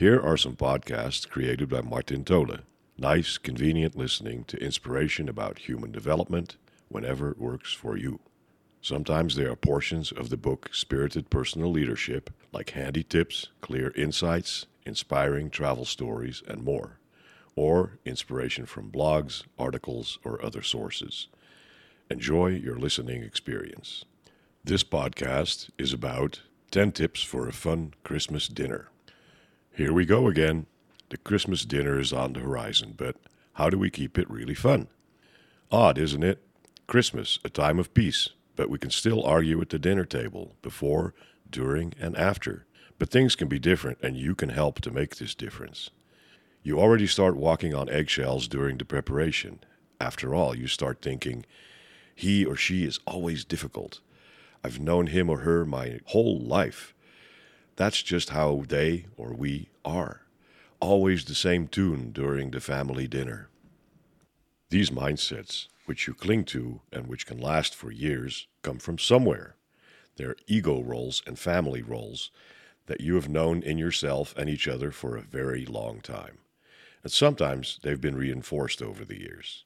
Here are some podcasts created by Martin Tole. Nice, convenient listening to inspiration about human development whenever it works for you. Sometimes there are portions of the book Spirited Personal Leadership, like handy tips, clear insights, inspiring travel stories, and more, or inspiration from blogs, articles, or other sources. Enjoy your listening experience. This podcast is about 10 tips for a fun Christmas dinner. Here we go again. The Christmas dinner is on the horizon, but how do we keep it really fun? Odd, isn't it? Christmas, a time of peace, but we can still argue at the dinner table before, during, and after. But things can be different, and you can help to make this difference. You already start walking on eggshells during the preparation. After all, you start thinking, he or she is always difficult. I've known him or her my whole life. That's just how they or we are. Always the same tune during the family dinner. These mindsets, which you cling to and which can last for years, come from somewhere. They're ego roles and family roles that you have known in yourself and each other for a very long time. And sometimes they've been reinforced over the years.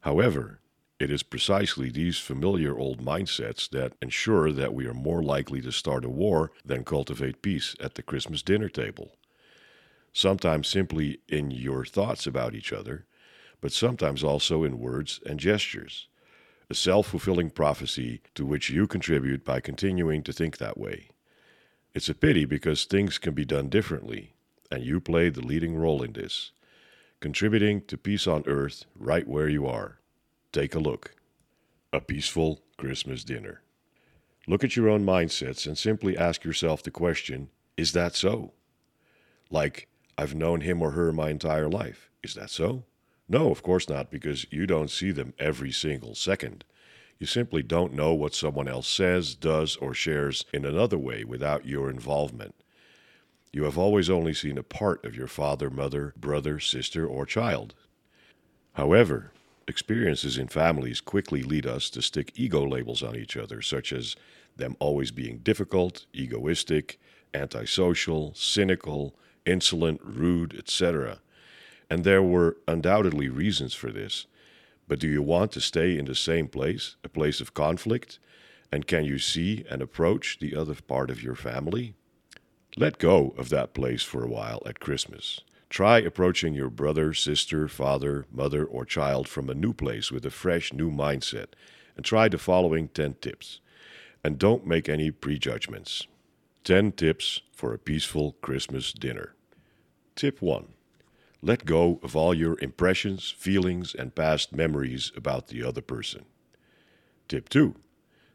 However, it is precisely these familiar old mindsets that ensure that we are more likely to start a war than cultivate peace at the Christmas dinner table. Sometimes simply in your thoughts about each other, but sometimes also in words and gestures a self fulfilling prophecy to which you contribute by continuing to think that way. It's a pity because things can be done differently, and you play the leading role in this, contributing to peace on earth right where you are. Take a look. A peaceful Christmas dinner. Look at your own mindsets and simply ask yourself the question Is that so? Like, I've known him or her my entire life. Is that so? No, of course not, because you don't see them every single second. You simply don't know what someone else says, does, or shares in another way without your involvement. You have always only seen a part of your father, mother, brother, sister, or child. However, experiences in families quickly lead us to stick ego labels on each other, such as them always being difficult, egoistic, antisocial, cynical, insolent, rude, etc. And there were undoubtedly reasons for this. But do you want to stay in the same place, a place of conflict? And can you see and approach the other part of your family? Let go of that place for a while at Christmas. Try approaching your brother, sister, father, mother, or child from a new place with a fresh new mindset and try the following 10 tips. And don't make any prejudgments. 10 tips for a peaceful Christmas dinner. Tip 1 let go of all your impressions, feelings, and past memories about the other person. Tip 2.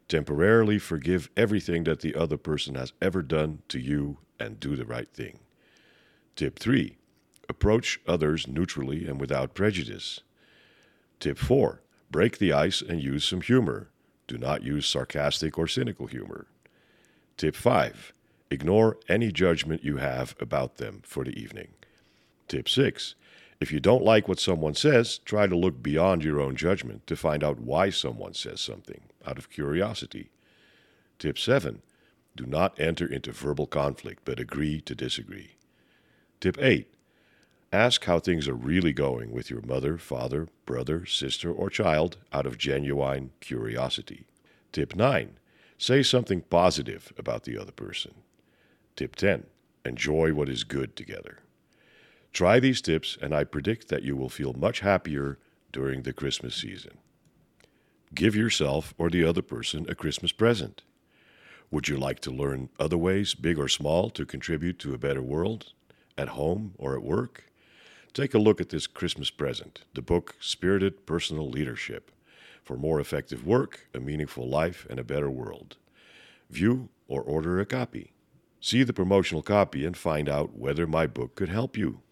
Temporarily forgive everything that the other person has ever done to you and do the right thing. Tip 3. Approach others neutrally and without prejudice. Tip 4. Break the ice and use some humor. Do not use sarcastic or cynical humor. Tip 5. Ignore any judgment you have about them for the evening. Tip 6. If you don't like what someone says, try to look beyond your own judgment to find out why someone says something, out of curiosity. Tip 7. Do not enter into verbal conflict, but agree to disagree. Tip 8. Ask how things are really going with your mother, father, brother, sister, or child out of genuine curiosity. Tip 9. Say something positive about the other person. Tip 10. Enjoy what is good together. Try these tips, and I predict that you will feel much happier during the Christmas season. Give yourself or the other person a Christmas present. Would you like to learn other ways, big or small, to contribute to a better world, at home or at work? Take a look at this Christmas present, the book Spirited Personal Leadership for more effective work, a meaningful life, and a better world. View or order a copy. See the promotional copy and find out whether my book could help you.